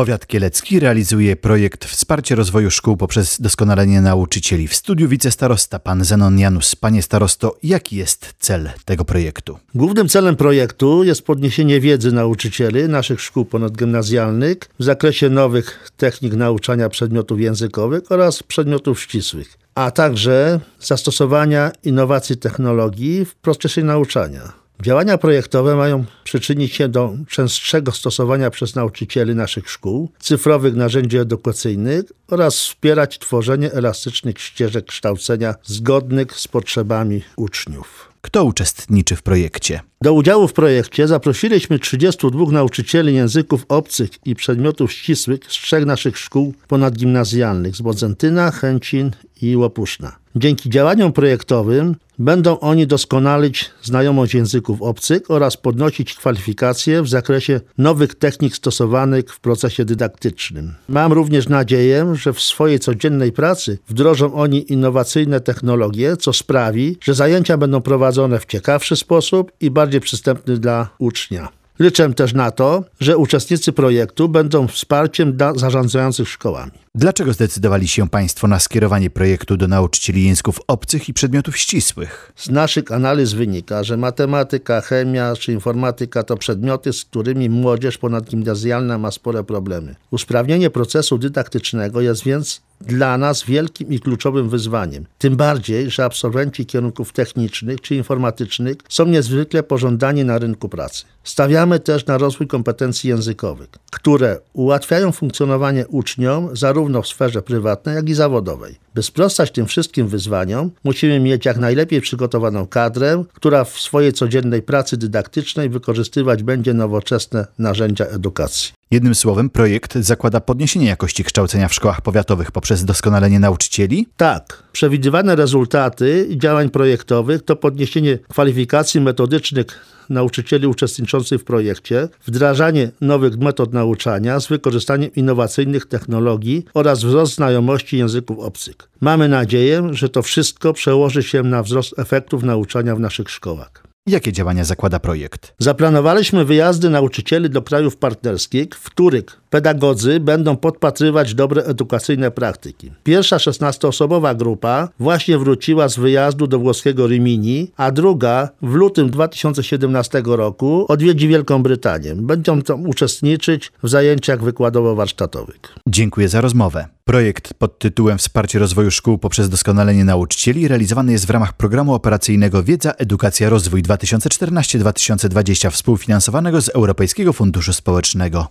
Powiat Kielecki realizuje projekt Wsparcie rozwoju szkół poprzez doskonalenie nauczycieli. W studiu wicestarosta pan Zenon Janus. Panie starosto, jaki jest cel tego projektu? Głównym celem projektu jest podniesienie wiedzy nauczycieli naszych szkół ponadgimnazjalnych w zakresie nowych technik nauczania przedmiotów językowych oraz przedmiotów ścisłych, a także zastosowania innowacji technologii w procesie nauczania. Działania projektowe mają przyczynić się do częstszego stosowania przez nauczycieli naszych szkół cyfrowych narzędzi edukacyjnych oraz wspierać tworzenie elastycznych ścieżek kształcenia zgodnych z potrzebami uczniów. Kto uczestniczy w projekcie? Do udziału w projekcie zaprosiliśmy 32 nauczycieli języków obcych i przedmiotów ścisłych z trzech naszych szkół ponadgimnazjalnych z Bodzentyna, Chęcin i Łopuszna. Dzięki działaniom projektowym będą oni doskonalić znajomość języków obcych oraz podnosić kwalifikacje w zakresie nowych technik stosowanych w procesie dydaktycznym. Mam również nadzieję, że w swojej codziennej pracy wdrożą oni innowacyjne technologie, co sprawi, że zajęcia będą prowadzone w ciekawszy sposób i bardziej przystępny dla ucznia. Liczę też na to, że uczestnicy projektu będą wsparciem dla zarządzających szkołami. Dlaczego zdecydowali się Państwo na skierowanie projektu do nauczycieli języków obcych i przedmiotów ścisłych? Z naszych analiz wynika, że matematyka, chemia czy informatyka to przedmioty, z którymi młodzież ponadgimnazjalna ma spore problemy. Usprawnienie procesu dydaktycznego jest więc dla nas wielkim i kluczowym wyzwaniem. Tym bardziej, że absolwenci kierunków technicznych czy informatycznych są niezwykle pożądani na rynku pracy. Stawiamy też na rozwój kompetencji językowych, które ułatwiają funkcjonowanie uczniom zarówno w sferze prywatnej, jak i zawodowej. By sprostać tym wszystkim wyzwaniom, musimy mieć jak najlepiej przygotowaną kadrę, która w swojej codziennej pracy dydaktycznej wykorzystywać będzie nowoczesne narzędzia edukacji. Jednym słowem, projekt zakłada podniesienie jakości kształcenia w szkołach powiatowych poprzez doskonalenie nauczycieli? Tak. Przewidywane rezultaty działań projektowych to podniesienie kwalifikacji metodycznych nauczycieli uczestniczących w projekcie, wdrażanie nowych metod nauczania z wykorzystaniem innowacyjnych technologii oraz wzrost znajomości języków obcych. Mamy nadzieję, że to wszystko przełoży się na wzrost efektów nauczania w naszych szkołach. Jakie działania zakłada projekt? Zaplanowaliśmy wyjazdy nauczycieli do krajów partnerskich, w których pedagodzy będą podpatrywać dobre edukacyjne praktyki. Pierwsza 16-osobowa grupa właśnie wróciła z wyjazdu do włoskiego Rimini, a druga w lutym 2017 roku odwiedzi Wielką Brytanię. Będą tam uczestniczyć w zajęciach wykładowo-warsztatowych. Dziękuję za rozmowę. Projekt pod tytułem Wsparcie rozwoju szkół poprzez doskonalenie nauczycieli realizowany jest w ramach programu operacyjnego Wiedza, Edukacja, Rozwój 2014-2020 współfinansowanego z Europejskiego Funduszu Społecznego.